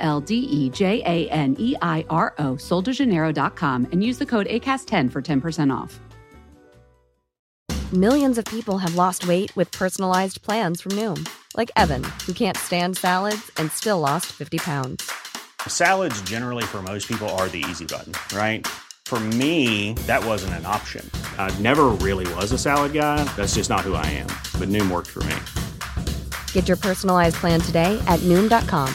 L D E J A N E I R O, soldejaneiro.com, and use the code ACAST10 for 10% off. Millions of people have lost weight with personalized plans from Noom, like Evan, who can't stand salads and still lost 50 pounds. Salads, generally, for most people, are the easy button, right? For me, that wasn't an option. I never really was a salad guy. That's just not who I am. But Noom worked for me. Get your personalized plan today at Noom.com.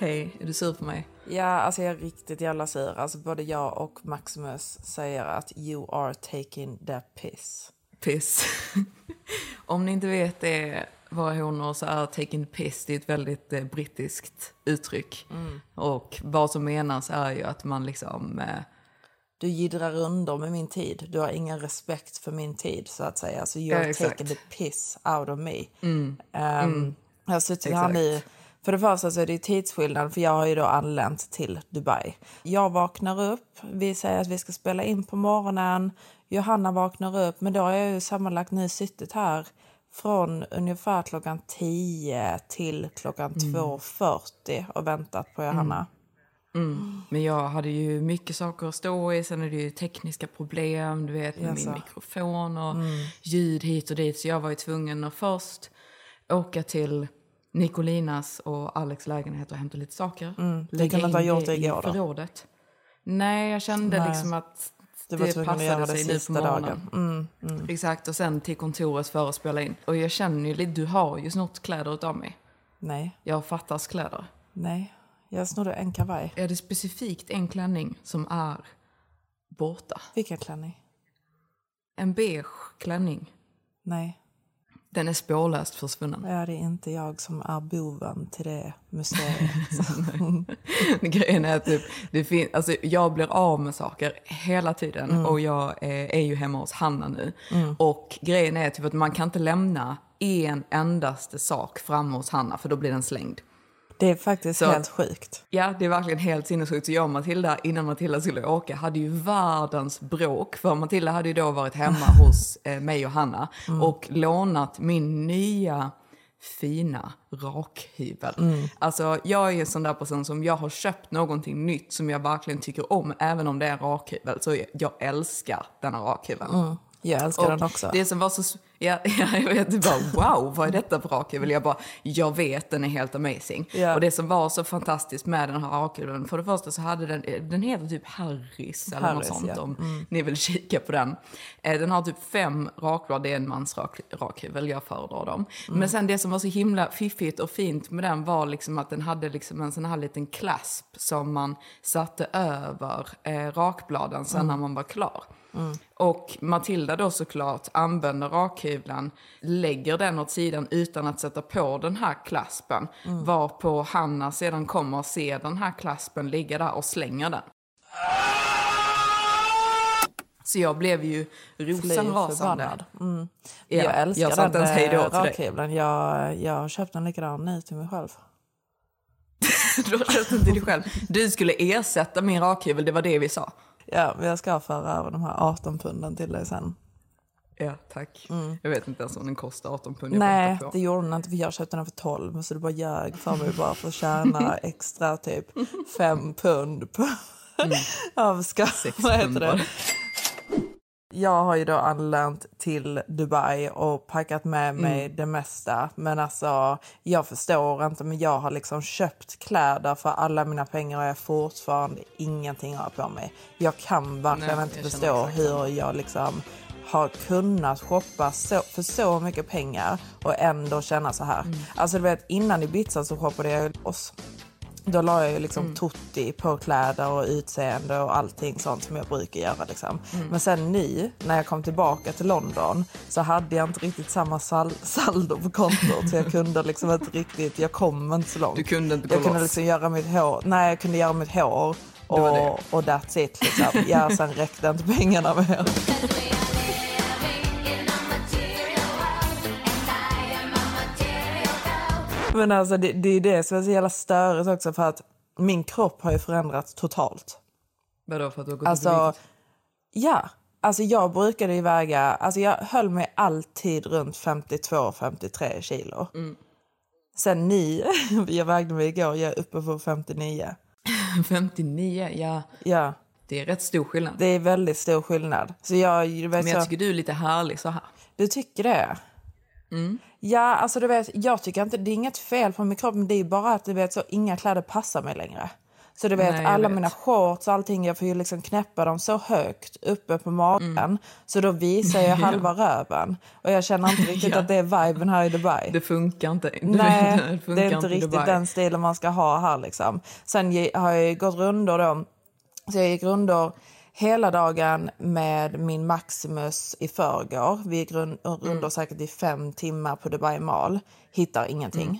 Hej, är du sur på mig? Ja, alltså jag är riktigt jävla sur. Alltså både jag och Maximus säger att you are taking the piss. Piss. Om ni inte vet det, vad hon så är taking the piss, det är ett väldigt eh, brittiskt uttryck. Och vad som menas är ju att man liksom... Eh, Du jiddrar under med min tid. Du har ingen respekt för min tid så att säga. Så you're Ja, taking the piss out of me. Ehm, Jag har suttit här nu. För det första så är det tidsskillnad för jag har ju då anlänt till Dubai. Jag vaknar upp, vi säger att vi ska spela in på morgonen. Johanna vaknar upp, men då har jag ju sammanlagt nu suttit här från ungefär klockan 10 till klockan 2.40 och väntat på Johanna. men jag hade ju mycket saker att stå i, sen är det ju tekniska problem, du vet med Jaså. min mikrofon och ljud hit och dit. Så jag var ju tvungen att först åka till Nicolinas och Alex lägenhet och hämta lite saker. Du kunde inte ha gjort det igår då? förrådet. Nej, jag kände Nej. liksom att det att passade göra det sig nu på morgonen. dagen. Mm. Exakt, och sen till kontoret för att spela in. Och jag känner ju lite, du har ju snott kläder utav mig. Nej, Jag fattas kläder. nej. Jag snodde en kavaj. Är det specifikt en klänning som är borta? Vilken klänning? En beige klänning. Nej, Den är spårlöst försvunnen. ja, det är inte jag som är boven till det museet. Grejen är typ, det fin- alltså, jag blir av med saker hela tiden Mm. och jag eh, är ju hemma hos Hanna nu. Och grejen är typ att man kan inte lämna en endaste sak framme hos Hanna för då blir den slängd. Det är faktiskt Så- helt sjukt. Ja, det är verkligen helt sinnessjukt. Så jag och Matilda, innan Matilda skulle åka, hade ju världens bråk. För Matilda hade ju då varit hemma hos eh, mig och Hanna och lånat min nya fina rakhyvel. Alltså jag är en sån där person som jag har köpt någonting nytt som jag verkligen tycker om, även om det är en rakhyvel. Så jag, älskar denna rakhyveln. Jag älskar den också. Det som var så... Ja, ja, jag vet. Det bara, wow, vad är detta för rakhyvel? Jag bara, jag vet, den är helt amazing. Ja. Och det som var så fantastiskt med den här rakhyveln, för det första så hade den, den heter typ Harris eller något Harris, sånt ja. Mm. om ni vill kika på den. Eh, Den har typ fem rakblad, det är en mans rak, rakhyvel, jag föredrar dem. Mm. Men sen det som var så himla fiffigt och fint med den var liksom att den hade liksom en sån här liten clasp som man satte över eh, rakbladen sen Mm. när man var klar. Och Matilda då såklart använder rakhyveln, lägger den åt sidan utan att sätta på den här klaspen. Mm. Varpå Hanna sedan kommer och ser den här klaspen ligga där och slänger den. Så jag blev ju rosenrasande. Mm. Ja, jag älskar jag den ens eh, rakhyveln. Jag, jag har köpt en likadan nu till mig själv. Du har köpt den till dig själv. Du skulle ersätta min rakhyvel, det var det vi sa. Ja, men jag ska föra över de här 18 punden till dig sen. Ja, tack. Jag vet inte ens om den kostar 18 pund. Nej, det gjorde den inte för jag köpte den för 12 så du bara ljög för mig bara för att tjäna extra typ 5 pund på, av skatt. Vad heter det? Jag har ju då anlänt till Dubai och packat med Mm. mig det mesta. Men alltså, jag förstår inte, men jag har liksom köpt kläder för alla mina pengar och jag fortfarande ingenting har på mig. Jag kan verkligen Nej, inte förstå hur jag liksom har kunnat shoppa så, för så mycket pengar och ändå känna så här. Mm. Alltså du vet, innan Ibiza så shoppade jag oss. Då la jag ju liksom Mm. tutti på kläder och utseende och allting sånt som jag brukar göra. Liksom. Mm. Men sen nu, när jag kom tillbaka till London, så hade jag inte riktigt samma sal saldo på kontot. så jag kunde liksom inte riktigt, jag kom inte så långt. Du kunde inte gå jag kunde liksom göra mitt hår, nej jag kunde göra mitt hår Det var det. och, och that's it. Liksom. Ja, sen räckte inte pengarna mer. Men alltså det, det är det som är så jävla störigt också för att min kropp har ju förändrats totalt. Vadå för att du har gått Alltså, ja. Alltså jag brukade ju väga, alltså jag höll mig alltid runt 52-53 kilo. Mm. Sen ni, jag vägde mig igår, jag är uppe på 59. 59, ja. Ja, Det är rätt stor skillnad. det är väldigt stor skillnad. Så jag, vet, Men jag så, tycker du är lite härlig så här. du tycker det? Mm. Ja, alltså du vet, jag tycker inte, det är inget fel på min kropp, men det är bara att du vet så inga kläder passar mig längre. Så du vet, Nej, alla vet. mina shorts och allting, jag får ju liksom knäppa dem så högt uppe på magen. Mm. Så då visar jag halva röven. Och jag känner inte riktigt Ja. att det är viben här i Dubai. Det funkar inte. Nej, det, funkar det är inte riktigt Dubai. den stilen man ska ha här liksom. Sen har jag gått rundor då. Så jag gick rundor hela dagen med min Maximus i förrgår. Vi gick rund, rundor Mm. säkert i fem timmar på Dubai Mall. Hittar ingenting. Mm.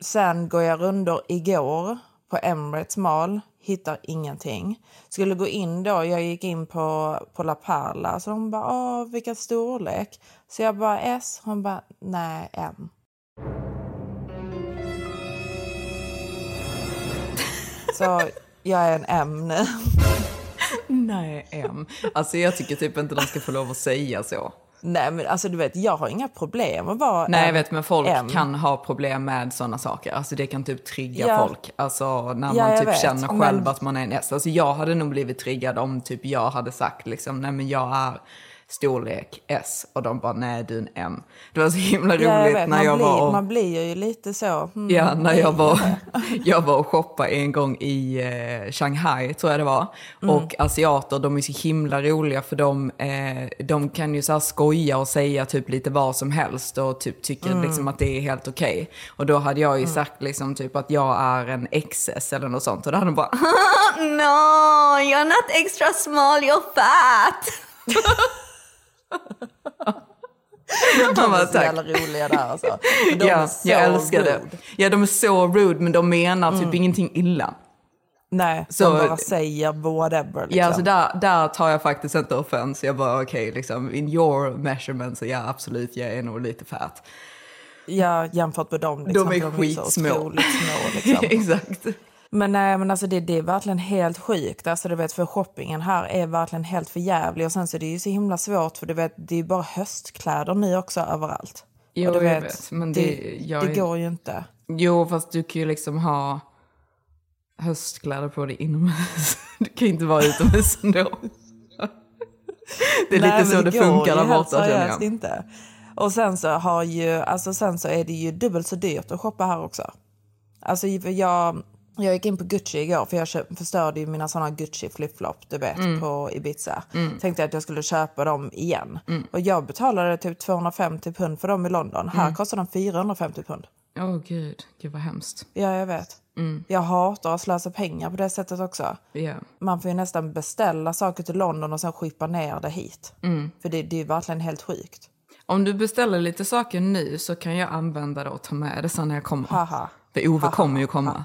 Sen går jag rundor igår på Emirates Mall. Hittar ingenting. Skulle gå in då, jag gick in på, på La Perla. Så hon bara, åh vilken storlek. Så jag bara S. Hon bara, nej M. Så jag är en M nu. Nej, M. Alltså jag tycker typ inte de ska få lov att säga så. Nej men alltså du vet, jag har inga problem att vara Nej, jag vet, men folk M. kan ha problem med sådana saker. Alltså det kan typ trigga Ja. folk. Alltså när Ja, man typ vet, känner men- själv att man är en S. Alltså jag hade nog blivit triggad om typ jag hade sagt liksom, nej men jag är storlek S och de bara nej du är en M. Det var så himla roligt Ja, jag när man, jag blir, var och... man blir ju lite så. mm, Ja, när jag var, jag var och shoppade en gång i eh, Shanghai, tror jag det var. Mm. Och asiater, de är så himla roliga för de, eh, de kan ju så här skoja och säga typ lite vad som helst och typ tycker Mm. liksom att det är helt okej. Och då hade jag ju sagt liksom typ att jag är en XS eller något sånt. Och då hade de bara No, you're not extra small, you're fat. De bara, är så "Tack." jävla roliga där alltså. De ja, är så jag älskar rude. det. Ja, de är så rude men de menar typ ingenting illa. Nej, Så- de bara säger whatever. Liksom. Ja, alltså där, där tar jag faktiskt inte offens. Jag bara okej, liksom in your measurement så ja absolut, jag är nog lite fat. ja, jämfört med dem. Liksom, De är så skitsmå. otroligt små liksom. Exakt. Men nej, men alltså det, det är verkligen helt sjukt. Alltså du vet, för shoppingen här är verkligen helt för jävlig. Och sen så är det ju så himla svårt för du vet, det är ju bara höstkläder nu också överallt. Jo, och du jag vet, men det- det är- går ju inte. Jo, fast du kan ju liksom ha höstkläder på dig inomhus. Du kan ju inte vara utomhus ändå. Det är Nej, lite så det går funkar där borta känner jag. inte. Och sen så har ju, alltså sen så är det ju dubbelt så dyrt att shoppa här också. Alltså jag, jag gick in på Gucci igår för jag förstörde ju mina såna Gucci flip-flop du vet Mm. på Ibiza. Tänkte att jag skulle köpa dem igen. Och jag betalade typ 250 pund för dem i London. Här Mm. kostar de 450 pund. Åh gud, gud vad hemskt. Ja, jag vet. Mm. Jag hatar att slösa pengar på det sättet också. Ja. Man får ju nästan beställa saker till London och sen skippa ner det hit. Mm. För det, det är ju verkligen helt sjukt. Om du beställer lite saker nu så kan jag använda det och ta med det sen när jag kommer. Haha. För Ove kommer ju komma.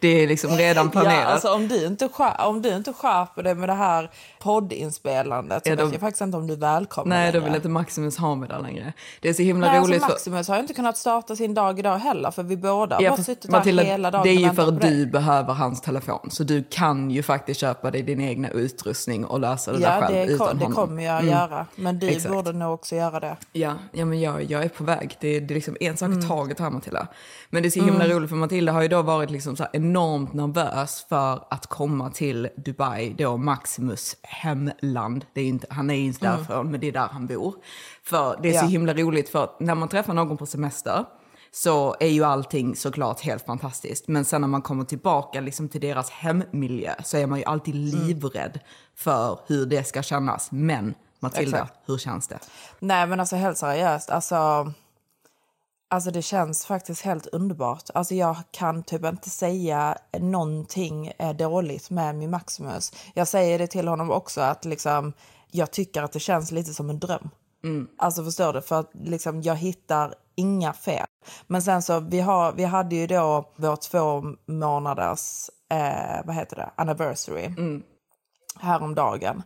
det är liksom redan planerat. Ja, alltså om du inte, om du inte skärper det med det här poddinspelandet så Ja, då- vet jag faktiskt inte om du är välkommen Nej, då längre. vill inte Maximus ha mig där längre. Det är så himla Nej, alltså roligt. för... Maximus har ju inte kunnat starta sin dag idag heller för vi båda har Ja, bara suttit Matilda, där hela dagen det är ju för att dig. du behöver hans telefon. Så du kan ju faktiskt köpa dig din egna utrustning och lösa det där Ja, själv det, utan kom, det honom. kommer jag Mm. göra. Men du Exakt. borde nog också göra det. Ja, ja men jag, jag är på väg. Det, är- det är liksom en sak Mm. taget här Matilda. Men det är så himla roligt för Matilda har ju då varit liksom så här enormt nervös för att komma till Dubai, då Maximus hemland. Det är inte, han är inte därifrån, men det är där han bor. För det är så Ja. himla roligt, för när man träffar någon på semester så är ju allting såklart helt fantastiskt. Men sen när man kommer tillbaka liksom till deras hemmiljö så är man ju alltid livrädd för hur det ska kännas. Men Matilda, Exakt. hur känns det? Nej men alltså helt seriöst, alltså, alltså det känns faktiskt helt underbart. Alltså jag kan typ inte säga någonting är dåligt med min Maximus. Jag säger det till honom också att liksom, jag tycker att det känns lite som en dröm. Alltså förstår du? För att liksom, jag hittar inga fel. Men sen så, vi, har, vi hade ju då vår två månaders, eh, vad heter det, anniversary häromdagen.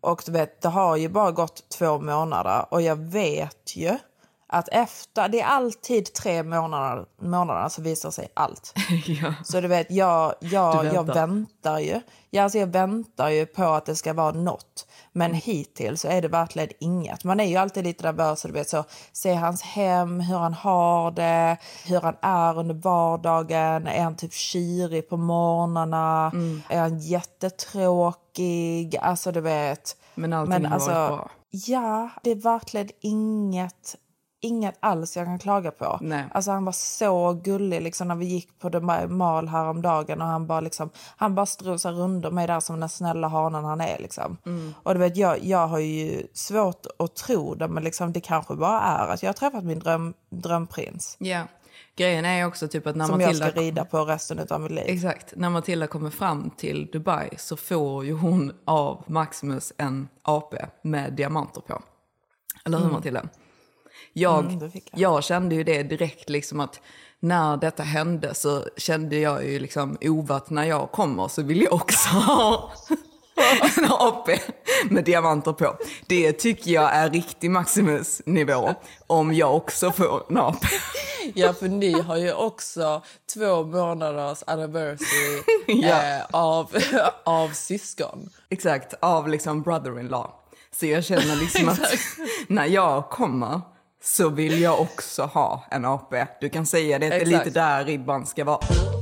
Och du vet, det har ju bara gått två månader och jag vet ju att efter, det är alltid tre månader, månader så visar sig allt. ja. Så du vet, jag, jag, Du jag väntar. väntar ju. Ja, alltså jag väntar ju på att det ska vara något. Men hittills så är det verkligen inget. Man är ju alltid lite nervös. Du vet, så, se hans hem, hur han har det, hur han är under vardagen. Är han typ kyrig på morgnarna? Mm. Är han jättetråkig? Alltså du vet. Men allting har varit bra. Ja, det är verkligen inget, inget alls jag kan klaga på. Nej. Alltså han var så gullig liksom när vi gick på The Mall häromdagen och han bara liksom, han bara strosade runt mig där som den snälla hanen han är liksom. Mm. Och du vet, jag, jag har ju svårt att tro det men liksom det kanske bara är att jag har träffat min dröm, drömprins. Ja. Grejen är också typ att när Som jag Matilda... ska rida på resten av mitt liv. Exakt. När Matilda kommer fram till Dubai så får ju hon av Maximus en AP med diamanter på. Eller hur Matilda? Jag, Mm, jag. jag kände ju det direkt liksom att när detta hände så kände jag ju liksomovat när jag kommer så vill jag också ha en AP med diamanter på. Det tycker jag är riktig Maximus-nivå om jag också får en AP. Ja, för ni har ju också två månaders anniversary Ja. eh, av, av syskon. Exakt, av liksom brother-in-law. Så jag känner liksom att när jag kommer så vill jag också ha en AP. Du kan säga det, det är lite där ribban ska vara.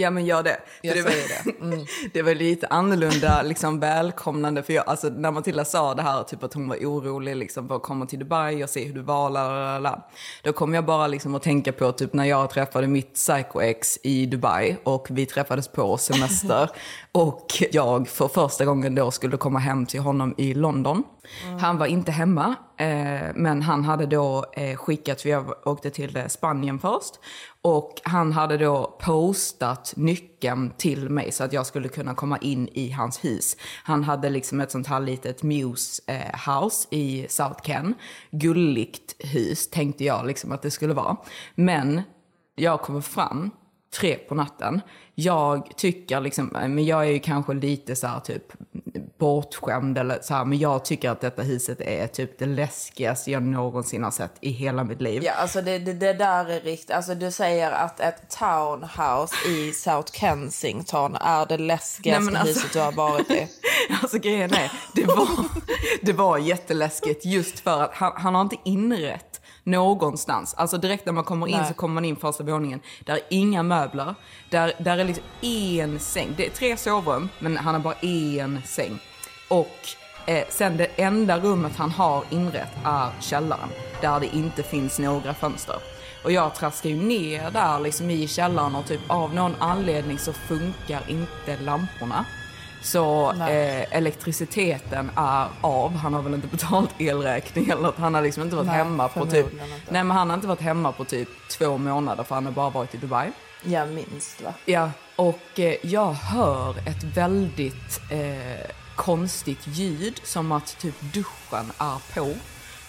Ja men gör det. Jag det, var, det. Mm. det var lite annorlunda liksom, välkomnande. För jag, alltså, när Matilda sa det här, typ att hon var orolig liksom, för att komma till Dubai och se hur du var, la. Då kom jag bara liksom, att tänka på typ, när jag träffade mitt psycho-ex i Dubai och vi träffades på semester. och jag för första gången då skulle komma hem till honom i London. Han var inte hemma, Eh, men han hade då eh, skickat, för jag åkte till eh, Spanien först. Och han hade då postat nyckeln till mig så att jag skulle kunna komma in i hans hus. Han hade liksom ett sånt här litet Muse house i South Ken. Gulligt hus tänkte jag liksom att det skulle vara. Men jag kommer fram tre på natten. Jag tycker liksom, men jag är ju kanske lite så här typ bortskämd eller så här, men jag tycker att detta huset är typ det läskigaste jag någonsin har sett i hela mitt liv. Ja, alltså det, det, det där är riktigt. Alltså du säger att ett townhouse i South Kensington är det läskigaste Nej, alltså- huset du har varit i. Alltså grejen är, det var, det var jätteläskigt just för att han, han har inte inrett någonstans. Alltså direkt när man kommer in Nej. så kommer man in första våningen. Där är inga möbler. Där, där är liksom en säng. Det är tre sovrum, men han har bara en säng. Och eh, sen det enda rummet han har inrett är källaren. Där det inte finns några fönster. Och jag traskar ju ner där liksom i källaren och typ av någon anledning så funkar inte lamporna. Så eh, elektriciteten är av. Han har väl inte betalt elräkning eller. Han har liksom inte varit Nej, hemma på typ... inte. Nej men han har inte varit hemma på typ två månader för han har bara varit i Dubai. Ja, minst va? Ja, och eh, jag hör ett väldigt eh, konstigt ljud som att typ duschen är på.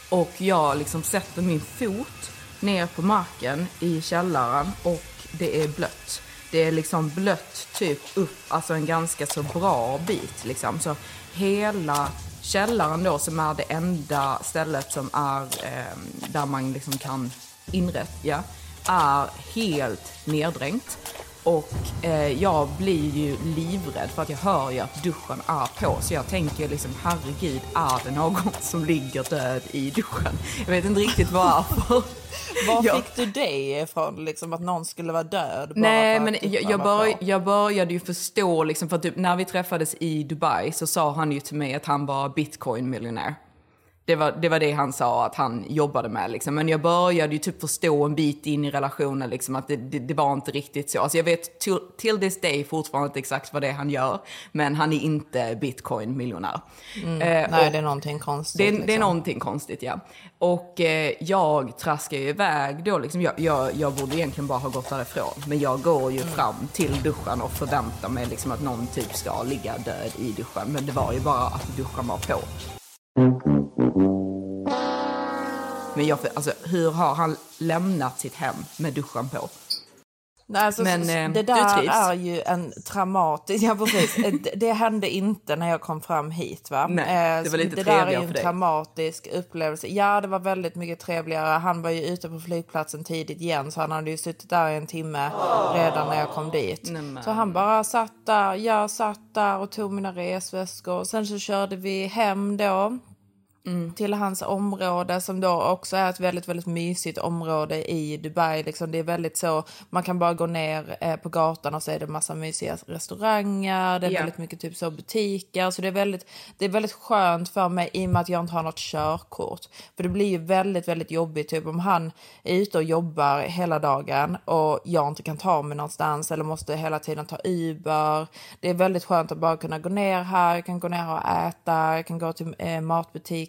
Och jag liksom sätter min fot ner på marken i källaren och det är blött. Det är liksom blött typ upp, alltså en ganska så bra bit liksom. Så hela källaren då som är det enda stället som är eh, där man liksom kan inrätta, ja, är helt neddränkt. Och eh, jag blir ju livrädd för att jag hör ju att duschen är på. Så jag tänker liksom, herregud, är det någon som ligger död i duschen? Jag vet inte riktigt varför. Var Jag- fick du det ifrån? Liksom att någon skulle vara död? Nej, men jag, jag, bör, jag började ju förstå, liksom, för typ, när vi träffades i Dubai så sa han ju till mig att han var bitcoin-miljonär. Det var, det var det han sa att han jobbade med. Liksom. Men jag började ju typ förstå en bit in i relationen liksom, att det, det, det var inte riktigt så. Alltså jag vet till, till this day fortfarande inte exakt vad det är han gör. Men han är inte bitcoin-miljonär. Eh, Nej, det är någonting konstigt. det liksom. det är någonting konstigt, ja. Och eh, jag traskar ju iväg då. Liksom, jag, jag, jag borde egentligen bara ha gått därifrån. Men jag går ju fram till duschen och förväntar mig liksom att någon typ ska ligga död i duschen. Men det var ju bara att duschen var på. Men jag, alltså, hur har han lämnat sitt hem med duschen på? Nej, alltså, Men, eh, det där är ju en traumatisk... Ja, precis. Eh, det, det hände inte när jag kom fram hit. Va? Nej, Eh, det var lite det där är ju en traumatisk upplevelse. Ja, det var väldigt mycket trevligare. Han var ju ute på flygplatsen tidigt igen så han hade ju suttit där i en timme redan när jag kom dit. Nej. Så han bara satt där, jag satt där och tog mina resväskor. Sen så körde vi hem då till hans område som då också är ett väldigt, väldigt mysigt område i Dubai. Liksom det är väldigt så, man kan bara gå ner eh, på gatan och så är det massa mysiga restauranger, det är Ja. väldigt mycket typ så butiker. Så det är, väldigt, det är väldigt skönt för mig i och med att jag inte har något körkort. För det blir ju väldigt, väldigt jobbigt typ om han är ute och jobbar hela dagen och jag inte kan ta mig någonstans eller måste hela tiden ta Uber. Det är väldigt skönt att bara kunna gå ner här, jag kan gå ner och äta, jag kan gå till eh,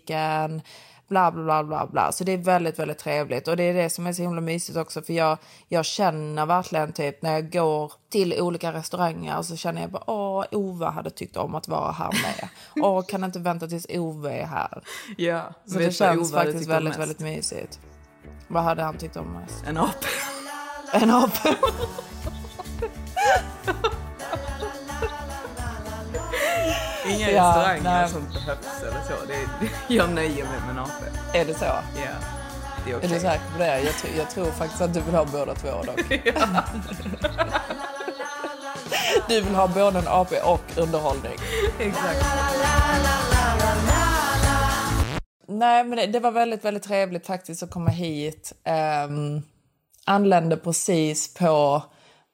matbutiken, bla bla bla bla bla. Så det är väldigt, väldigt trevligt och det är det som är så himla mysigt också för jag, jag känner verkligen typ när jag går till olika restauranger så känner jag bara åh, Ove hade tyckt om att vara här med. Åh, kan inte vänta tills Ove är här. Ja, Så det känns faktiskt väldigt, väldigt mysigt. Vad hade han tyckt om mest? En apa. En apa. Inga Ja, restauranger nej. som behövs eller så. Det är, jag nöjer mig med en apa. Är det så? Ja, det är Är okej. du säker på det? Jag, jag tror faktiskt att du vill ha båda två dock. du vill ha både en AP och underhållning. Exakt. Nej, men det, det var väldigt, väldigt trevligt faktiskt att komma hit. Um, anlände precis på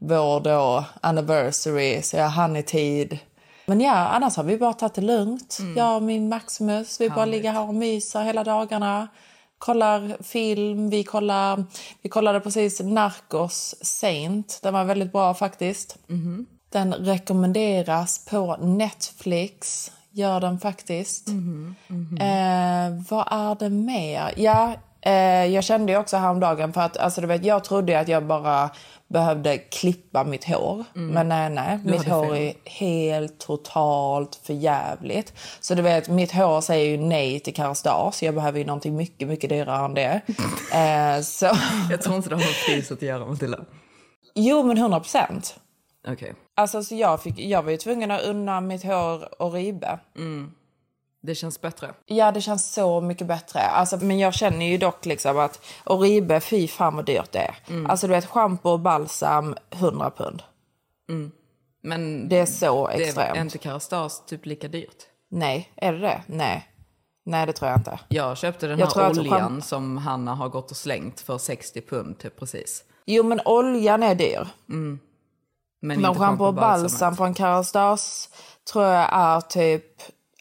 vår då anniversary, så jag hann i tid. Men ja, annars har vi bara tagit det lugnt. Jag och min Maximus, vi bara ligger här och myser hela dagarna. Kollar film, vi, kollar, vi kollade precis Narcos Saint. Den var väldigt bra faktiskt. Den rekommenderas på Netflix. Gör den faktiskt. Eh, vad är det mer? Ja, eh, jag kände ju också häromdagen för att alltså, du vet, jag trodde att jag bara behövde klippa mitt hår. Men nej, nej. Mitt hade hår fel. är helt totalt för jävligt. Så du vet, mitt hår säger ju nej till Kerastase. Jag behöver ju någonting mycket, mycket dyrare än det. eh, så, Jag tror inte det har med priset att göra Matilda. jo, men 100 procent. Okej. Alltså, så jag, fick, jag var ju tvungen att unna mitt hår och ribe. Det känns bättre. Ja, det känns så mycket bättre. Alltså, men jag känner ju dock liksom att Oribe, fy fan vad dyrt det är. Alltså du vet, schampo och balsam, 100 pund. Men Det är så det är extremt. inte Kerastas typ lika dyrt. Nej, är det det? Nej. Nej, det tror jag inte. Jag köpte den Jag här oljan som Hanna har gått och slängt för 60 pund typ precis. Jo, men oljan är dyr. Men, Men inte schampo och balsam från Kerastase tror jag är typ...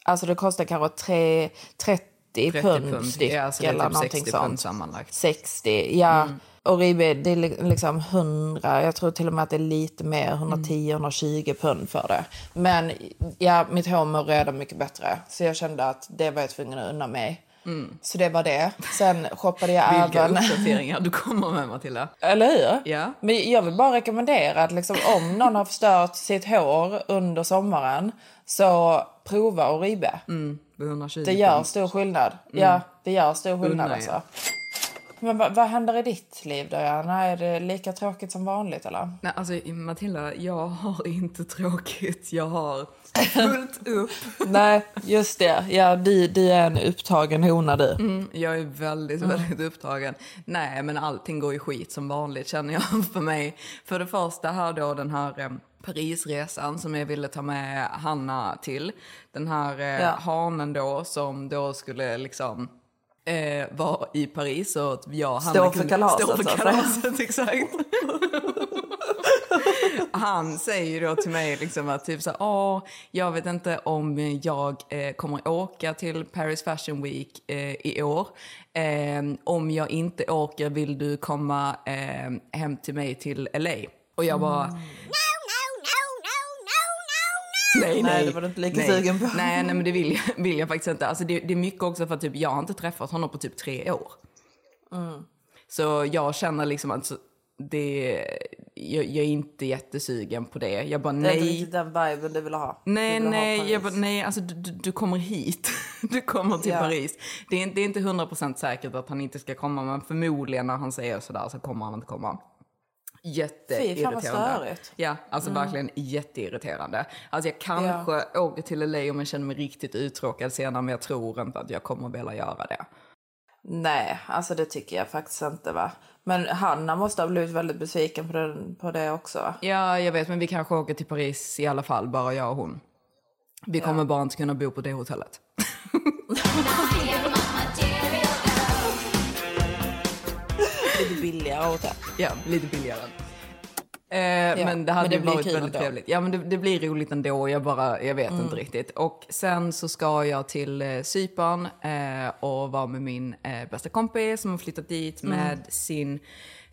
Alltså det kostar kanske tre, 30, 30 pund, pund. styck Ja, så det är eller typ någonting 60 sånt. sammanlagt. 60, ja. Och Ribe, det är li- liksom 100, jag tror till och med att det är lite mer, 110-120 pund för det. Men ja, mitt hår mår redan mycket bättre. Så jag kände att det var jag tvungen att unna mig. Så det var det. Sen shoppade jag Vilka även... uppdateringar du kommer med Matilda. Eller hur? Ja. Men jag vill bara rekommendera att liksom, om någon har förstört sitt hår under sommaren så prova Oribe. Mm, 120 Det gör stor skillnad. Ja, det gör stor skillnad Unna alltså. Men vad, vad händer i ditt liv Diana? Är det lika tråkigt som vanligt eller? Nej, alltså Matilda, jag har inte tråkigt. Jag har fullt upp. Nej, just det. Ja, du, du är en upptagen hona du. Mm, jag är väldigt, väldigt upptagen. Nej, men allting går ju skit som vanligt känner jag för mig. För det första här då den här eh, Parisresan som jag ville ta med Hanna till. Den här eh, Ja. hanen då som då skulle liksom eh, vara i Paris och jag och Hanna Stå för kalaset, stå för kalaset. Exakt. Han säger ju då till mig liksom att typ så här, "Åh, jag vet inte om jag eh, kommer åka till Paris Fashion Week eh, i år. Eh, om jag inte åker vill du komma eh, hem till mig till LA? Och jag bara... Mm. Nej, Nej, det var du inte lika nej. sugen på. Nej, nej, men det vill jag, vill jag faktiskt inte. Alltså det, det är mycket också för att typ, jag har inte träffat honom på typ tre år. Mm. Så jag känner liksom att det, jag, jag är inte jättesugen på det. Jag bara Det är inte nej. den viben du vill ha. Nej, vill ha nej, Paris. jag bara, nej, alltså du, du, kommer hit. Du kommer till Ja. Paris. Det är, det är inte 100% säkert att han inte ska komma, men förmodligen när han säger sådär så kommer han inte komma. Fy, fan vad Jätteirriterande. Ja, alltså verkligen jätteirriterande. Alltså jag kanske åker till LA om jag känner mig riktigt uttråkad senare, men jag tror inte att jag kommer vilja göra det. Nej, alltså det tycker jag faktiskt inte va. Men Hanna måste ha blivit väldigt besviken på, den, på det också va? Ja, jag vet, men vi kanske åker till Paris i alla fall, bara jag och hon. Vi kommer bara inte kunna bo på det hotellet. Lite billigare hotell. Ja, lite billigare. Eh, men det hade men det varit väldigt ändå. trevligt. Ja, men det, det blir roligt ändå. Jag bara, jag vet Mm. inte riktigt. Och sen så ska jag till eh, Cypern eh, och vara med min eh, bästa kompis som har flyttat dit Mm. med sin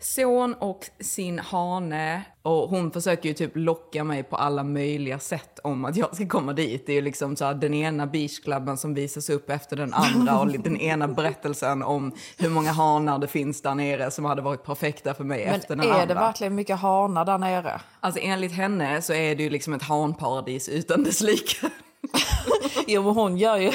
son och sin hane. Och hon försöker ju typ locka mig på alla möjliga sätt om att jag ska komma dit. Det är ju liksom så här, den ena beachklubben som visas upp efter den andra och den ena berättelsen om hur många hanar det finns där nere som hade varit perfekta för mig efter Men den är andra. det verkligen mycket hanar där nere? Alltså enligt henne så är det ju liksom ett hanparadis utan dess like. Jo men hon gör ju,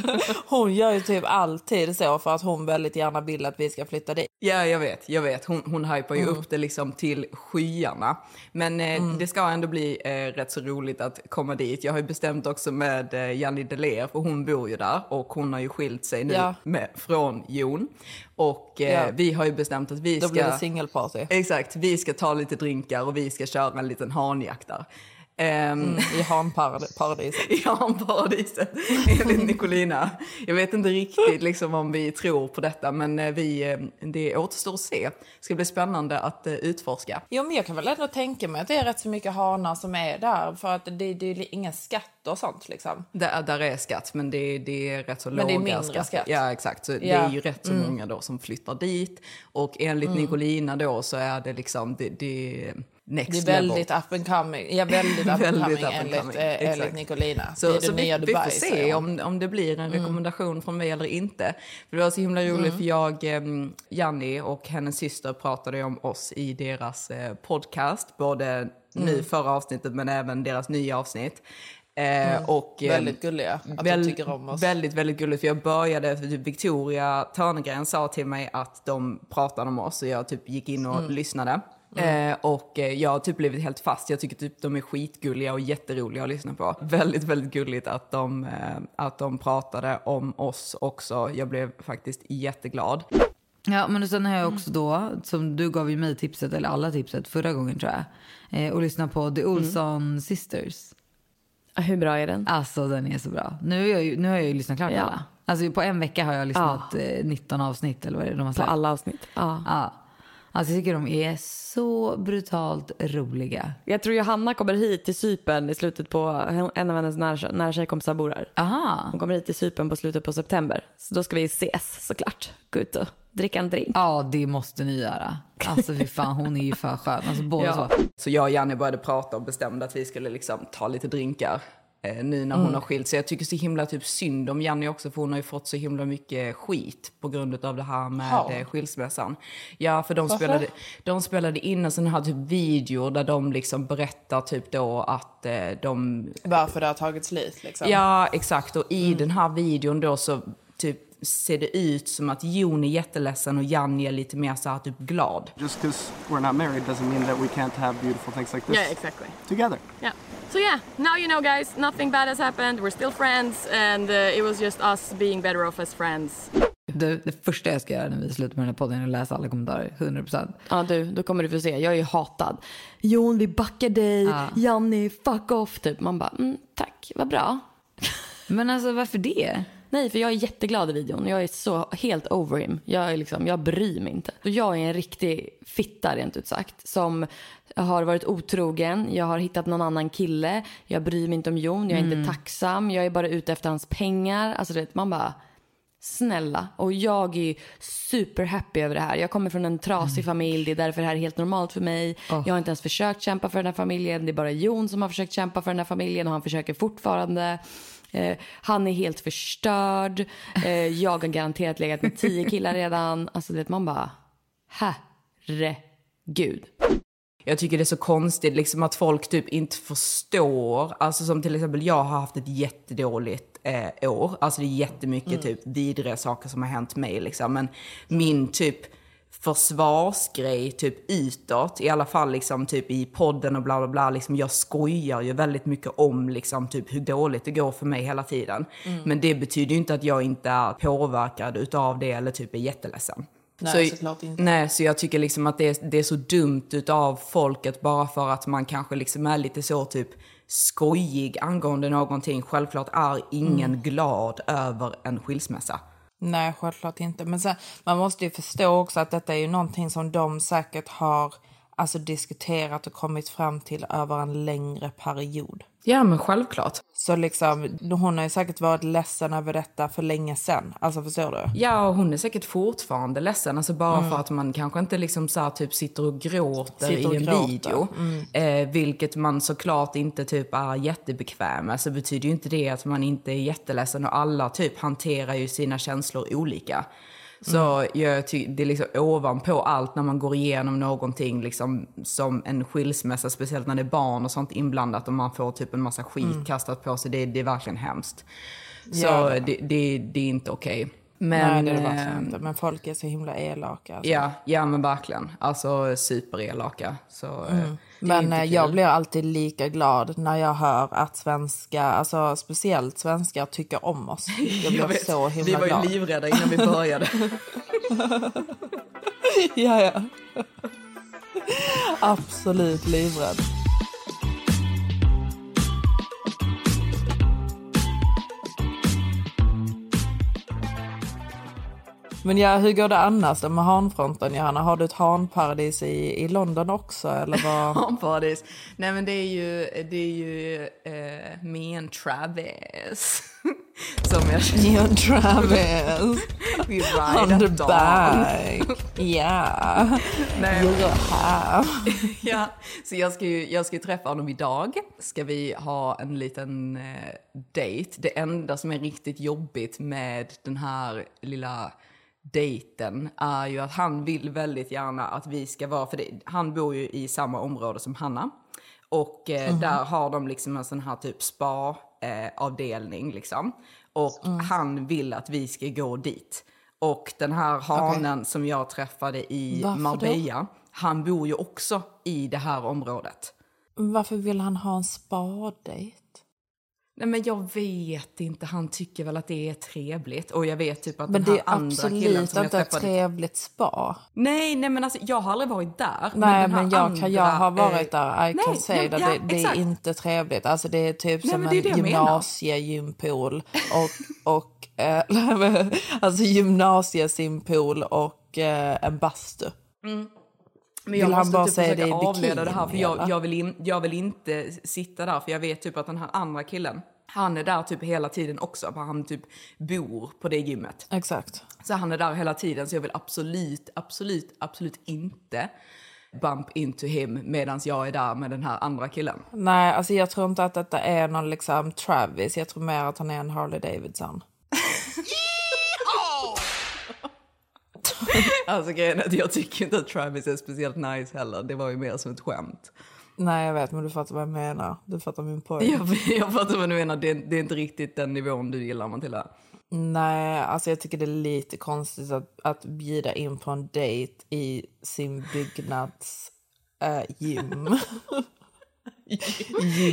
hon gör ju typ alltid så för att hon väldigt gärna vill att vi ska flytta dit. ja, jag vet, jag vet. Hon, hon hypar ju upp det liksom till skyarna. Men eh, det ska ändå bli eh, rätt så roligt att komma dit. Jag har ju bestämt också med eh, Janni Deler, för hon bor ju där och hon har ju skilt sig nu Ja. med, från Jon. Och eh, Ja. vi har ju bestämt att vi Då ska... blir det singelparty. Exakt, vi ska ta lite drinkar och vi ska köra en liten hanjakt där. Ehm, Mm, I hanparadiset. i hanparadiset, enligt Nicolina. Jag vet inte riktigt liksom om vi tror på detta, men eh, vi, eh, det återstår att se. Det ska bli spännande att eh, utforska. Jo men jag kan väl ändå tänka mig att det är rätt så mycket hanar som är där för att det, det är ingen skatt och sånt liksom. Där, där är skatt, men det, det är rätt så Men det är låga mindre skatter. skatt. Ja, exakt. Så det Ja. Mm. är ju rätt så många då som flyttar dit. Och enligt Nicolina då så är det liksom, det, det next Det är level. väldigt up and coming. Ja, väldigt up and coming up and enligt, coming, eh, exakt. enligt Nicolina. Så, det är så vi, nya vi Dubai, får se om, om det blir en rekommendation från mig eller inte. För det var så himla Mm. roligt för jag, eh, Janni och hennes syster pratade om oss i deras eh, podcast. Både Mm. nu förra avsnittet men även deras nya avsnitt. Eh, och, eh, Mm. Väldigt gulliga. Att väl- de tycker om oss. Väldigt, väldigt gulligt. För jag började, för typ Victoria Törnegren sa till mig att de pratade om oss och jag typ gick in och Mm. lyssnade. Eh, och eh, jag har typ blivit helt fast. Jag tycker typ de är skitgulliga och jätteroliga att lyssna på. Väldigt, väldigt gulligt att de, eh, att de pratade om oss också. Jag blev faktiskt jätteglad. Ja, men sen har jag också då, som du gav ju mig tipset, eller alla tipset förra gången tror jag, eh, och lyssna på The Olsson Sisters. Hur bra är den? Alltså den är så bra. Nu, är jag ju, nu har jag ju lyssnat klart Ja. alla. Alltså på en vecka har jag lyssnat eh, 19 avsnitt eller vad är det de har På släppt. alla avsnitt? Ja. Ja. Alltså jag tycker de är så brutalt roliga. Jag tror Johanna kommer hit till Cypern i slutet på, en av hennes nära, nära tjejkompisar bor här. Aha. Hon kommer hit till Cypern på slutet på september. Så då ska vi ses såklart. Gå ut och dricka en drink. Ja, det måste ni göra. Alltså fy fan, hon är ju för skön. Alltså båda Ja. så. Så jag och Janne började prata och bestämde att vi skulle liksom ta lite drinkar. Eh, nu när hon Mm. har skilt sig. Jag tycker så himla typ synd om Janne också för hon har ju fått så himla mycket skit på grund av det här med eh, skilsmässan. Ja, för de spelade, de spelade in en sån här typ video där de liksom berättar typ då att eh, de Varför det har tagit slut liksom. Ja, exakt. Och i den här videon då så typ ser det ut som att Jon är jätteledsen och Janni är lite mer så här typ glad. Just because we're not married doesn't mean that we can't have beautiful things like this Yeah, exactly. together. Yeah. So yeah, now you know, guys. Nothing bad has happened. We're still friends, and uh, it was just us being better off as friends. Det, det första jag ska göra när vi slutar med den här podden är att läsa alla kommentarer. 100%. Ja du, då kommer du få se. Jag är ju hatad. Jon, vi backar dig. Ja. Janni, fuck off. Typ. Man bara, mm, tack, vad bra. Men alltså varför det? Nej, för jag är jätteglad i videon. Jag är så helt over him. Jag, är liksom, jag bryr mig inte. Jag är en riktig fitta rent ut sagt. Som har varit otrogen, jag har hittat någon annan kille. Jag bryr mig inte om Jon, jag är inte tacksam. Jag är bara ute efter hans pengar. Alltså det, man bara, snälla. Och jag är ju super happy över det här. Jag kommer från en trasig familj, det är därför det här är helt normalt för mig. Jag har inte ens försökt kämpa för den här familjen. Det är bara Jon som har försökt kämpa för den här familjen och han försöker fortfarande. Eh, han är helt förstörd. Eh, jag har garanterat legat med tio killar redan. Alltså, du vet, man bara, herregud. Jag tycker det är så konstigt liksom att folk typ inte förstår. Alltså som till exempel jag har haft ett jättedåligt eh, år. Alltså det är jättemycket typ vidriga saker som har hänt mig liksom. Men min typ försvarsgrej typ utåt, i alla fall liksom typ i podden och bla bla bla, liksom jag skojar ju väldigt mycket om liksom typ hur dåligt det går för mig hela tiden. Men det betyder ju inte att jag inte är påverkad utav det eller typ är jätteledsen. Nej, så. Nej, så jag tycker liksom att det är, det är så dumt utav folket bara för att man kanske liksom är lite så typ skojig angående någonting. Självklart är ingen glad över en skilsmässa. Nej, självklart inte. Men sen, man måste ju förstå också att detta är ju någonting som de säkert har alltså, diskuterat och kommit fram till över en längre period. Ja, men självklart. Så liksom, hon har ju säkert varit ledsen över detta för länge sedan. Alltså förstår du? Ja, och hon är säkert fortfarande ledsen. Alltså bara för att man kanske inte liksom så här, typ sitter och gråter Sitter och i en gråter. video. Eh, vilket man såklart inte typ är jättebekväm med. Så betyder ju inte det att man inte är jätteledsen. Och alla typ hanterar ju sina känslor olika. Så jag ty- det är liksom ovanpå allt när man går igenom någonting liksom som en skilsmässa, speciellt när det är barn och sånt inblandat och man får typ en massa skit kastat på sig. Det, det är verkligen hemskt. Så Ja. det, det, det är inte okej. Nej, Men, det är det eh, inte. Men folk är så himla elaka. Alltså. Ja, ja men verkligen. Alltså superelaka. Så, eh, Mm. Men eh, jag blir alltid lika glad när jag hör att svenska, alltså speciellt svenskar tycker om oss. Jag blir vet. så Vi himla var glad. ju livrädda innan vi började. ja, ja. Absolut livrädd. Men ja, hur går det annars med hanfronten, Johanna? Har du ett hanparadis i, i London också, eller vad? Hanparadis. Nej men det är ju, det är ju eh, me and Travis. Som jag You and Travis We ride on the back. Yeah, Nej, you're här. ja, så jag ska, ju, jag ska ju träffa honom idag. Ska vi ha en liten eh, dejt. Det enda som är riktigt jobbigt med den här lilla dejten är ju att han vill väldigt gärna att vi ska vara, för det, han bor ju i samma område som Hanna. Och eh, där har de liksom en sån här typ spa-avdelning liksom. Och han vill att vi ska gå dit. Och den här hanen som jag träffade i Varför då? Marbella, han bor ju också i det här området. Varför vill han ha en spadejt? Nej men jag vet inte, han tycker väl att det är trevligt. Och jag vet typ att Men den det här är andra killen absolut som jag inte ett träffade... trevligt spa. Nej, nej men alltså jag har aldrig varit där. Nej, här men, jag, kan, jag andra, har varit där. I nej, can say that ja, det, det är inte trevligt. Alltså det är typ Nej, som men det är en det gymnasiegympool och, och eh, men, alltså gymnasiesimpool och eh, en bastu. Men jag Vill han bara typ säga försöka det avleda det här för jag, jag, vill in, jag vill inte sitta där för jag vet typ att den här andra killen, han är där typ hela tiden också för han typ bor på det gymmet. Exakt. Så han är där hela tiden så jag vill absolut, absolut, absolut inte bump into him medan jag är där med den här andra killen. Nej, alltså jag tror inte att detta är någon liksom Travis. Jag tror mer att han är en Harley Davidson. Alltså grejen är att jag tycker inte att Travis är speciellt nice heller. Det var ju mer som ett skämt. Nej, jag vet, men du fattar vad jag menar. Du fattar min poäng. Jag, jag fattar vad du menar, det är, det är inte riktigt den nivån du gillar Matilda. Nej, alltså jag tycker det är lite konstigt att, att bjuda in på en dejt i sin byggnads äh, gym.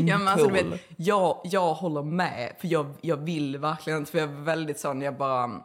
Ja, men alltså, vet, jag, jag håller med, för jag, jag vill verkligen inte, för jag är väldigt sån, jag bara...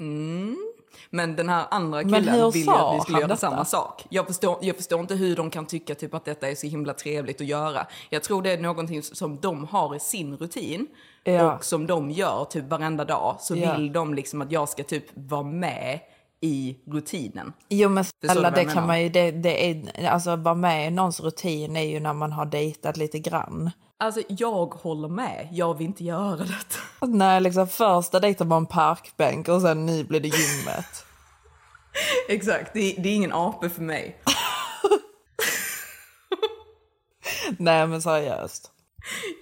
Mm. Men den här andra killen hur vill ju sa att vi skulle göra detta? samma sak. Jag förstår, jag förstår inte hur de kan tycka typ att detta är så himla trevligt att göra. Jag tror det är någonting som de har i sin rutin Ja. och som de gör typ varenda dag. Så Ja. vill de liksom att jag ska typ vara med i rutinen. Jo men snälla, det kan menar? man ju, det, det är, alltså vara med i någons rutin är ju när man har dejtat lite grann. Alltså jag håller med, jag vill inte göra detta. När liksom första dejten var en parkbänk och sen nu blir det gymmet. Exakt, det, det är ingen ape för mig. Nej men seriöst.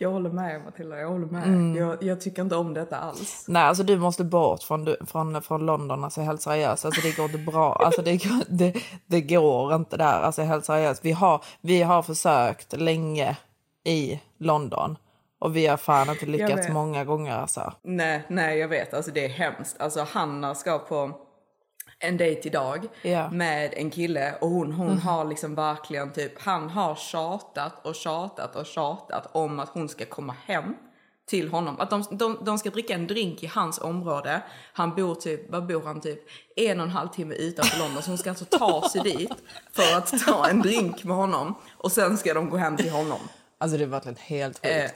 Jag håller med Matilda, jag håller med. Mm. Jag, jag tycker inte om detta alls. Nej alltså du måste bort från, från, från London, alltså helt seriöst. Alltså det går inte bra. Alltså det, går- det, det går inte där, alltså helt seriöst. Vi har, vi har försökt länge i London. Och vi har fan inte lyckats många gånger alltså. Nej, nej jag vet, alltså det är hemskt. Alltså Hanna ska på en dejt idag Ja. med en kille och hon, hon har liksom verkligen typ, han har tjatat och tjatat och tjatat om att hon ska komma hem till honom. Att de, de, de ska dricka en drink i hans område. Han bor typ, vad bor han typ? En och en halv timme utanför London. Så hon ska alltså ta sig dit för att ta en drink med honom. Och sen ska de gå hem till honom. Alltså det är verkligen helt sjukt. Eh,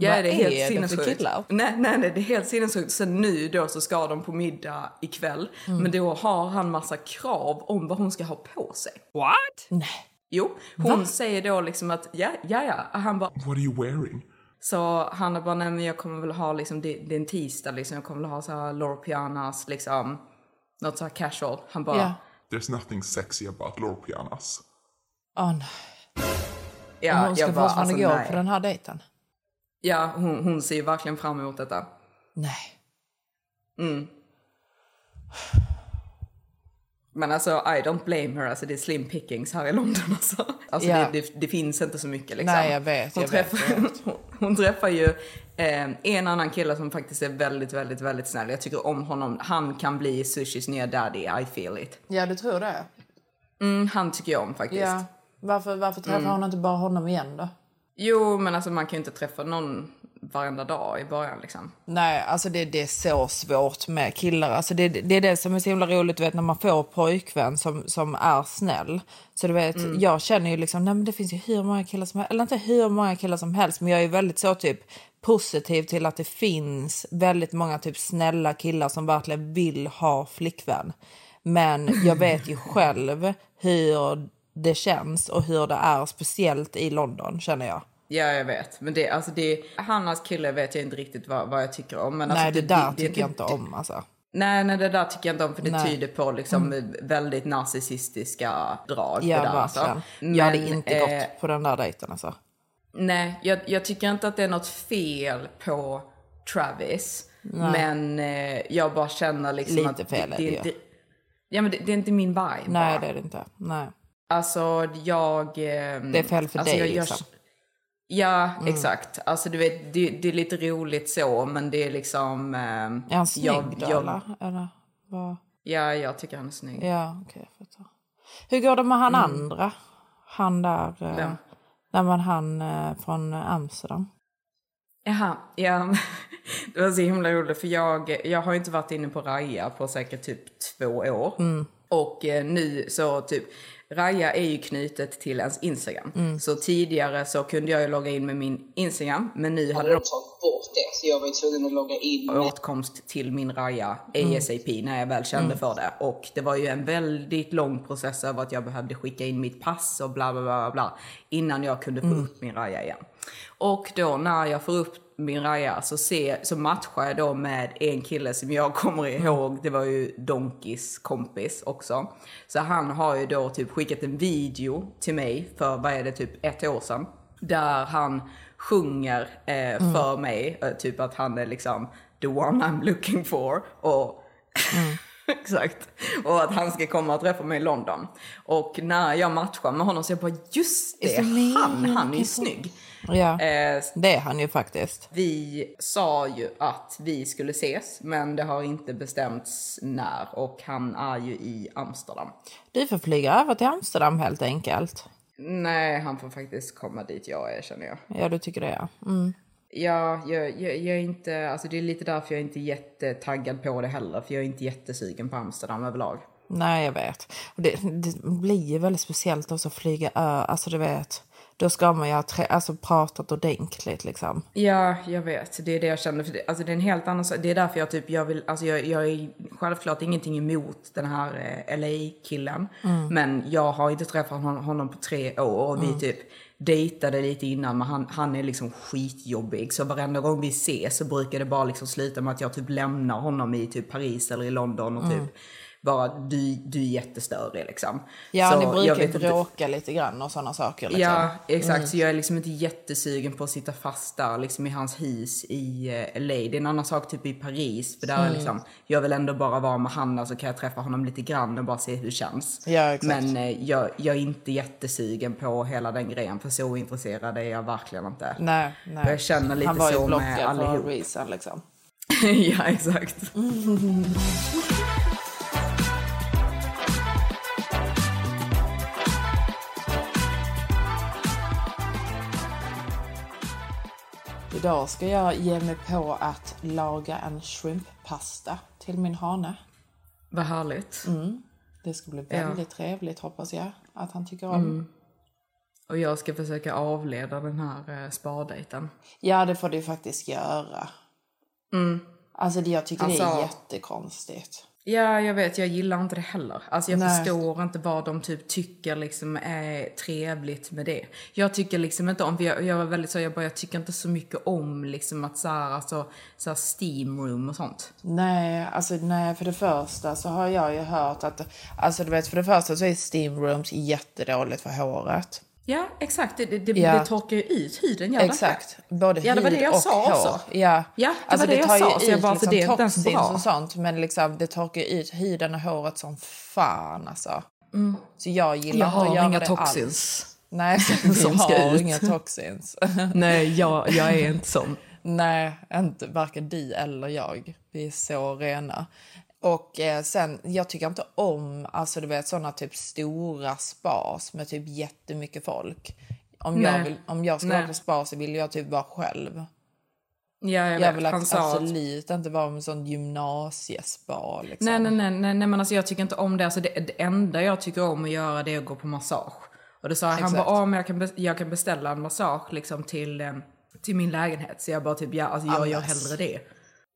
Ja, Vad det är är helt det för sinnessjukt. killar? Nej, nej, nej, det är helt sinnessjukt. Sen nu då så ska de på middag ikväll. Mm. Men då har han massa krav om vad hon ska ha på sig. What? Nej. Jo, hon säger då liksom att ja, ja, ja. Han bara, What are you wearing? så han är bara, nej men jag kommer väl ha liksom, det, det är en tisdag liksom, jag kommer väl ha så här Loro Pianas liksom, något så här casual. Han bara, Ja. There's nothing sexy about lore pianas. Åh nej. Ja, hon ska bara, fortfarande alltså, gå nej. på den här dejten? Ja, hon, hon ser ju verkligen fram emot detta. Nej. Men alltså, I don't blame her. Alltså, det är slim pickings här i London. Alltså, alltså Ja. det, det, det finns inte så mycket. Liksom. Nej, jag vet, Hon, jag vet, träffar, jag hon, hon träffar ju eh, en annan kille som faktiskt är väldigt, väldigt, väldigt snäll. Jag tycker om honom. Han kan bli sushis nya daddy. I feel it. Ja, du tror det? Mm, han tycker jag om faktiskt. Ja. Varför, varför träffar Mm. hon inte bara honom igen då? Jo, men alltså man kan ju inte träffa någon varenda dag i början liksom. Nej, alltså det, det är så svårt med killar. Alltså det, det är det som är så himla roligt, du vet när man får pojkvän som, som är snäll. Så du vet, Mm. jag känner ju liksom, nej men det finns ju hur många killar som helst, eller inte hur många killar som helst, men jag är väldigt så typ positiv till att det finns väldigt många typ snälla killar som verkligen vill ha flickvän. Men jag vet ju själv hur det känns och hur det är, speciellt i London känner jag. Ja, jag vet. Men det, alltså det, Hannas kille vet jag inte riktigt vad, vad jag tycker om. Men nej, alltså, det, där det- tycker jag inte om alltså. Nej, nej, det där tycker jag inte om för det Nej. tyder på liksom väldigt narcissistiska drag. Ja, det där, alltså. jag hade Men, inte eh, gått på den där dejten alltså. Nej, jag, jag tycker inte att det är något fel på Travis. Men eh, jag bara känner liksom Lite att... fel är det ju. inte, Ja, men det, det är inte min vibe Nej, bara. det är det inte. Nej. Alltså, jag... ehm, Det är fel för alltså, dig, jag, jag, liksom. Ja, exakt. Alltså du vet, det, det är lite roligt så, men det är liksom... ehm, Är han snygg jag- då jag- eller? eller vad? Ja, jag tycker han är snygg. Ja, okej. fattar. Hur går det med han andra? Han där... Eh, nej, men han eh, från Amsterdam. Jaha, ja. Det var så himla roligt för jag, jag har inte varit inne på Raja på säkert typ två år. Och eh, nu så typ, Raja är ju knutet till ens Instagram. Så tidigare så kunde jag ju logga in med min Instagram, men nu hade de tagit bort det, så jag var ju tvungen att logga in med åtkomst till min Raja ASAP när jag väl kände för det. Och det var ju en väldigt lång process över att jag behövde skicka in mitt pass och bla bla bla bla innan jag kunde få upp min Raja igen. Och då när jag får upp min Raja så, ser, så matchar jag då med en kille som jag kommer ihåg, det var ju Donkis kompis också. Så han har ju då typ skickat en video till mig för, vad är det, typ ett år sedan. Där han sjunger eh, för mig, eh, typ att han är liksom the one I'm looking for. Och Exakt. Och att han ska komma och träffa mig i London. Och när jag matchar med honom så jag bara just det, han, han är ju snygg. Ja, Eh, det är han ju faktiskt. vi sa ju att vi skulle ses, men det har inte bestämts när och han är ju i Amsterdam. Du får flyga över till Amsterdam helt enkelt. Nej, han får faktiskt komma dit jag är känner jag. Ja, du tycker det ja. Mm. Ja, jag, jag, jag är inte, alltså det är lite därför jag är inte jättetaggad på det heller, för jag är inte jättesugen på Amsterdam överlag. Nej, jag vet. Det, det blir ju väldigt speciellt också att flyga ö. Alltså du vet, då ska man ju ha trä, alltså, pratat ordentligt liksom. Ja, jag vet. Det är det jag känner. För det, alltså det är en helt annan. Det är därför jag typ, jag vill, alltså jag, jag är självklart ingenting emot den här eh, LA-killen. Mm. Men jag har inte träffat hon, honom på tre år och Mm. vi typ dejtade lite innan men han, han är liksom skitjobbig. Så varenda gång vi ses så brukar det bara liksom sluta med att jag typ lämnar honom i typ Paris eller i London och typ Mm. Bara du, du är jättestörig liksom. Ja, Så ni brukar ju vet inte- bråka lite grann och sådana saker. Liksom. Ja, exakt. Mm. Så jag är liksom inte jättesugen på att sitta fast där liksom i hans hus i eh, LA. Det är en annan sak typ i Paris. För där är Mm. liksom, jag vill ändå bara vara med Hanna så kan jag träffa honom lite grann och bara se hur det känns. Ja, exakt. Men eh, jag, jag är inte jättesugen på hela den grejen. För så intresserad är jag verkligen inte. Nej, nej. Jag känner lite Han var ju så med blockad för allihop. a reason liksom. ja, exakt. Idag ska jag ge mig på att laga en shrimppasta till min hane. Vad härligt. Mm. Det ska bli Ja. väldigt trevligt hoppas jag att han tycker om. Mm. Och jag ska försöka avleda den här eh, spardejten. Ja, det får du faktiskt göra. Mm. Alltså det- jag tycker det är Alltså- jättekonstigt. Ja, jag vet. Jag gillar inte det heller. Alltså jag Nej. förstår inte vad de typ tycker liksom är trevligt med det. Jag tycker liksom inte om, jag, jag var väldigt så, jag bara, jag tycker inte så mycket om liksom att så här, alltså, så här steam room och sånt. Nej, alltså nej, för det första så har jag ju hört att, alltså du vet, för det första så är steam rooms jättedåligt för håret. Ja, exakt. Det, det, det, Ja. det torkar ju ut huden. gör det Exakt, både Ja, det var det jag och sa hår. också. Ja, Ja, det alltså var det jag tar sa, ju så jag ut bara, liksom så det är inte bra. och sånt, men liksom det torkar ut huden och håret som fan alltså. Så jag gillar Jag inte har att göra inga det toxins. alls. Nej, Som som ska har ut. inga toxins. Nej, jag, jag är inte sån. Nej, inte varken du eller jag. Vi är så rena. Och eh, sen, jag tycker inte om alltså du vet såna typ stora spas med typ jättemycket folk. Om jag, vill, om jag ska Nej. vara på spa så vill jag typ vara själv. Ja, jag, Jag, vet. vill Han att- absolut inte vara med sån gymnasiespa. Liksom. Nej, nej, nej, nej, nej, men alltså jag tycker inte om det. Alltså det. Det enda jag tycker om att göra det är att gå på massage. Och då sa han, bara, men jag, kan jag kan beställa en massage liksom till, eh, till min lägenhet. Så jag bara typ, ja, alltså jag gör Annars. hellre det.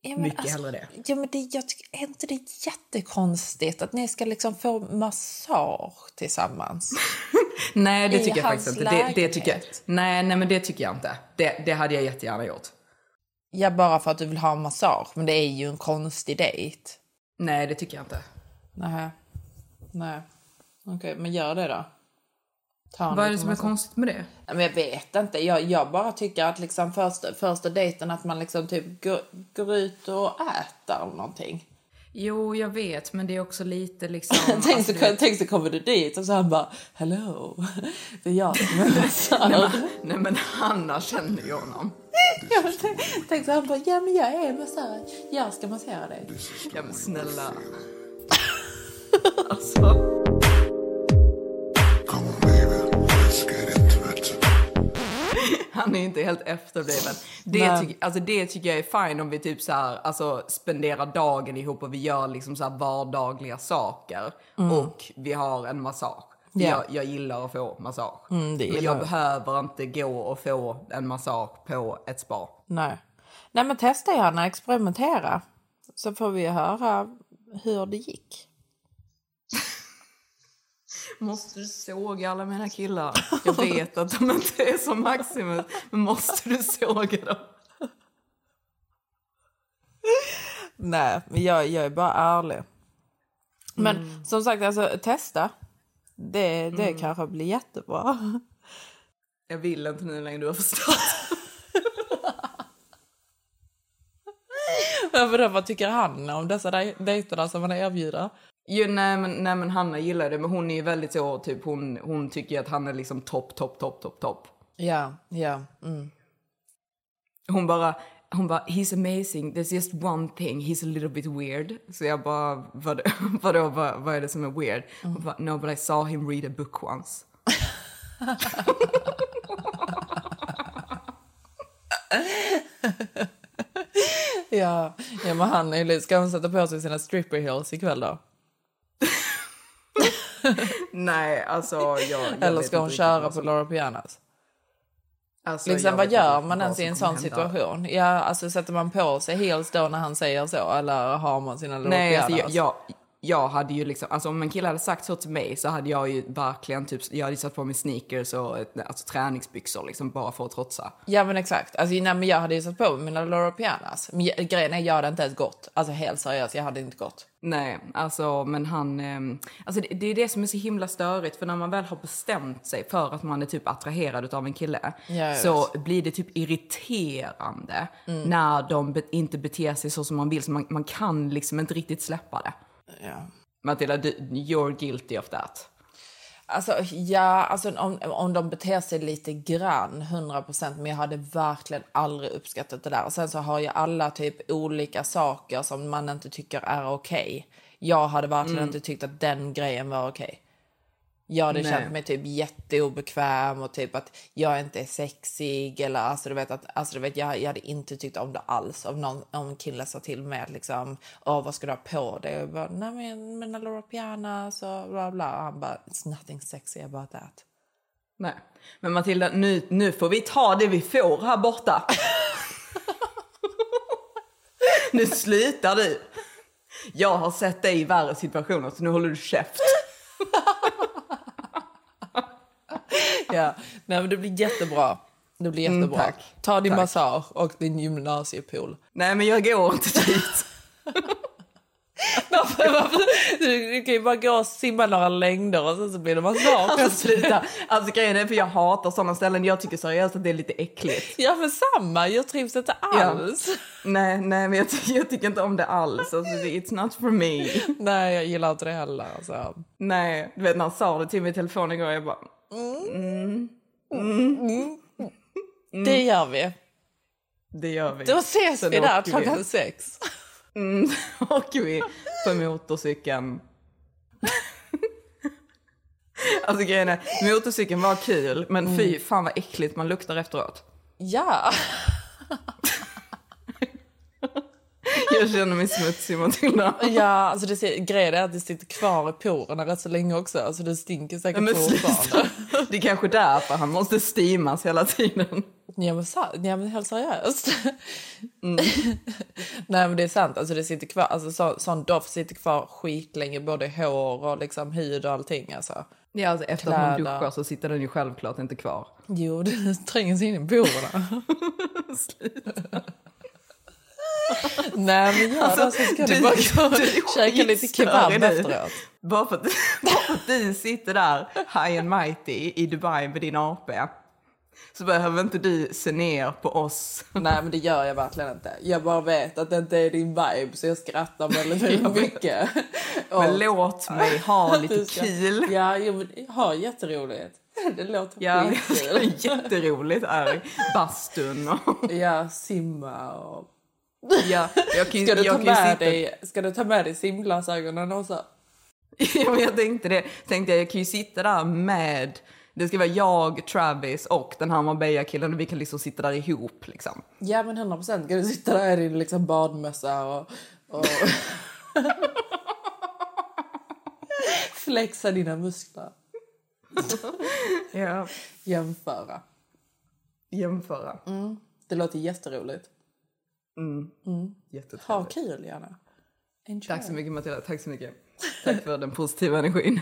Ja, Mycket alltså, hellre det. Ja, men det, jag tycker är inte det jättekonstigt att ni ska liksom få massage tillsammans? Nej, det tycker jag faktiskt inte. Det, det tycker jag, nej, nej, men det tycker jag inte. Det, det hade jag jättegärna gjort. Ja, bara för att du vill ha massage. Men det är ju en konstig dejt. Nej, det tycker jag inte. Nej. Nej. Okej, men gör det då. Vad är det som är konstigt med det? Men jag vet inte. Jag, jag bara tycker att liksom första, första dejten att man liksom typ går, går ut och äter eller någonting. Jo, jag vet, men det är också lite liksom... tänk, alltså, så, vet- tänk så kommer du dit och så han bara Hello, det är jag som är nej, men, nej, men Hanna känner ju honom. Ja, tänk, tänk så han bara, ja men jag är massör, jag ska massera dig. Ja, men snälla. alltså... Han är inte helt efterbliven. Det, tyck, alltså det tycker jag är fine om vi typ så här, alltså spenderar dagen ihop och vi gör liksom så vardagliga saker. Mm. Och vi har en massage. Ja. Jag, jag gillar att få massage. Mm, Men jag. behöver inte gå och få en massage på ett spa. Nej. Nej men testa gärna, experimentera. Så får vi höra hur det gick. Måste du såga alla mina killar? Jag vet att de inte är som Maximus, men måste du såga dem? Nej, men jag, jag är bara ärlig. Men Mm. som sagt, alltså testa. Det, det kanske blir jättebra. Jag vill inte nu längre, du har förstått. Varför då? Vad tycker han om dessa dej- dejterna som han erbjuder? Jo, nej, men, nej men Hanna gillar det, men hon är ju väldigt så, typ hon, hon tycker att han är liksom topp, topp, topp, topp, topp. Ja, ja. Mm. Hon bara, hon bara, he's amazing, there's just one thing, he's a little bit weird. Så jag bara, vad, vadå, vad, vad är det som är weird? Hon bara, no but I saw him read a book once. Ja, ja men han är lite... Ska hon sätta på sig sina stripper heels ikväll då? Nej, alltså jag, jag Eller ska hon köra på Laura Pianos? Alltså, liksom, vad gör man ens i en sån hända. situation? Ja, alltså sätter man på sig heels då när han säger så? Eller har man sina Laura Nej, alltså, jag, jag, jag hade ju liksom, alltså om en kille hade sagt så till mig så hade jag ju verkligen typ, jag hade satt på mig sneakers och alltså, träningsbyxor liksom bara för att trotsa. Ja men exakt. Alltså, nej, men jag hade ju satt på mig mina Laura Pianos. Men jag- grejen är jag hade inte ens gått. Alltså helt seriöst, jag hade inte gått. Nej, alltså men han, ehm, alltså det, det är det som är så himla störigt för när man väl har bestämt sig för att man är typ attraherad av en kille Ja, så blir det typ irriterande Mm. när de be, inte beter sig så som man vill så man, man kan liksom inte riktigt släppa det. Ja. Matilda, du, you're guilty of that. Alltså, ja, alltså om, om de beter sig lite grann, 100 procent, men jag hade verkligen aldrig uppskattat det där. Och sen så har ju alla typ olika saker som man inte tycker är okej. Jag hade verkligen Mm. inte tyckt att den grejen var okej. Jag hade Nej. känt mig typ jätteobekväm och typ att jag inte är sexig eller alltså du vet att alltså du vet jag, jag hade inte tyckt om det alls om någon om kille sa till mig att liksom åh vad ska du ha på dig jag bara nej men mina Laura Pianas och bla bla och han bara it's nothing sexy about that. Nej. Men Matilda, nu, nu får vi ta det vi får här borta. nu slutar du. Jag har sett dig i värre situationer så nu håller du käft. Ja, nej men det blir jättebra. Det blir Mm, jättebra. tack. Ta din Tack. massage och din gymnasiepool. Nej men jag går inte dit. Varför, varför? Du, du kan ju bara gå och simma några längder och sen så blir det massage. Alltså sluta. Alltså grejen är för jag hatar sådana ställen. Jag tycker seriöst att det är lite äckligt. Ja men samma, jag trivs inte alls. Nej, nej men jag, jag tycker inte om det alls. Alltså, it's not for me. Nej jag gillar inte det heller. Alltså. Nej, du vet när han sa det till mig i telefon igår, jag bara... Mm. Mm. Det gör vi. Det gör vi. Då ses Sen vi där klockan sex. Mm, åker vi på motorcykeln. alltså grejen är, motorcykeln var kul, men fy fan vad äckligt man luktar efteråt. Ja. Jag känner mig smutsig Matilda. Ja, alltså det, grejen är att det sitter kvar i porerna rätt så länge också. Alltså det stinker säkert Men fortfarande. Det är kanske därför han måste steamas hela tiden. Ja men, ja, men helt seriöst. Nej men det är sant, alltså det sitter kvar, alltså så, sån doft sitter kvar skitlänge både hår och liksom hud och allting alltså. Ja, alltså efter att man duschar så sitter den ju självklart inte kvar. Jo, det tränger sig in i porerna. Nej men gör det så ska du bara gå och käka lite kebab efteråt. Bara för, att, bara för att du sitter där high and mighty i Dubai med din AP så behöver inte du se ner på oss. Nej men det gör jag verkligen inte. Jag bara vet att det inte är din vibe så jag skrattar väldigt, väldigt mycket. Men Och- låt mig ha lite Du ska- kul. Ja, jo, men ha jätteroligt. Det låter Ja, skitkul. jätteroligt är bastun och... Ja, simma och... Ja, jag kan, Ska du, jag ta kan med dig, ska du ta med dig simglasögonen också? Ja, jag tänkte det. Tänkte jag, jag kan ju sitta där med, det ska vara jag, Travis och den här Marbella-killen och vi kan liksom sitta där ihop liksom. Ja men 100 procent. Ska du sitta där i din liksom badmössa och... och... Flexa dina muskler. Ja. Jämföra. Jämföra. Mm. Det låter jätteroligt. Mm. Mm. Jättetrevligt. Ha kul gärna. Enjoy. Tack så mycket Matilda, tack så mycket. Tack för den positiva energin.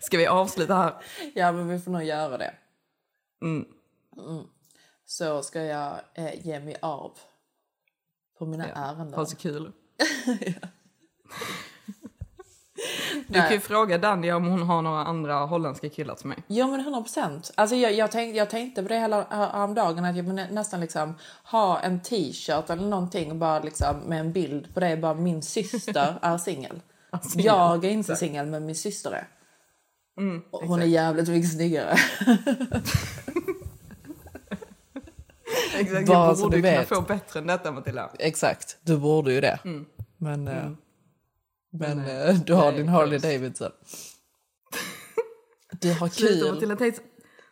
Ska vi avsluta här? Ja men vi får nog göra det. Mm. Mm. Så ska jag eh, ge mig av på mina ärenden. Ha så kul. Du kan ju fråga Danny om hon har några andra holländska killar till mig. Ja men 100 procent. Alltså jag, jag, tänkte, jag tänkte på det hela häromdagen att jag nästan liksom ha en t-shirt eller någonting bara liksom med en bild på det bara min syster är singel. singel, Jag är inte exakt. singel men min syster är. Mm, Och Hon är jävligt mycket snyggare. Exakt, Bara jag så borde kunna vet. få bättre än detta Matilda. Exakt, du borde ju det. Mm. Men, eh, Mm. Men Men, eh, du har nej, din Harley. Davidson. Du har kul. Matilda Tate.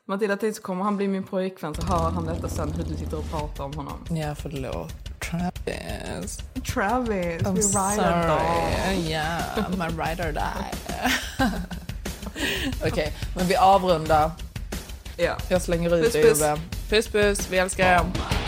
Matilda så kommer han bli min pojkvän så hör han detta sen hur du sitter och pratar om honom. Ja, förlåt. Travis. Travis, I'm we ride or sorry. die. Yeah, my ride or die. Okej, men vi avrundar. Ja. Jag slänger ut Puss, dig puss. Puss puss, vi älskar er.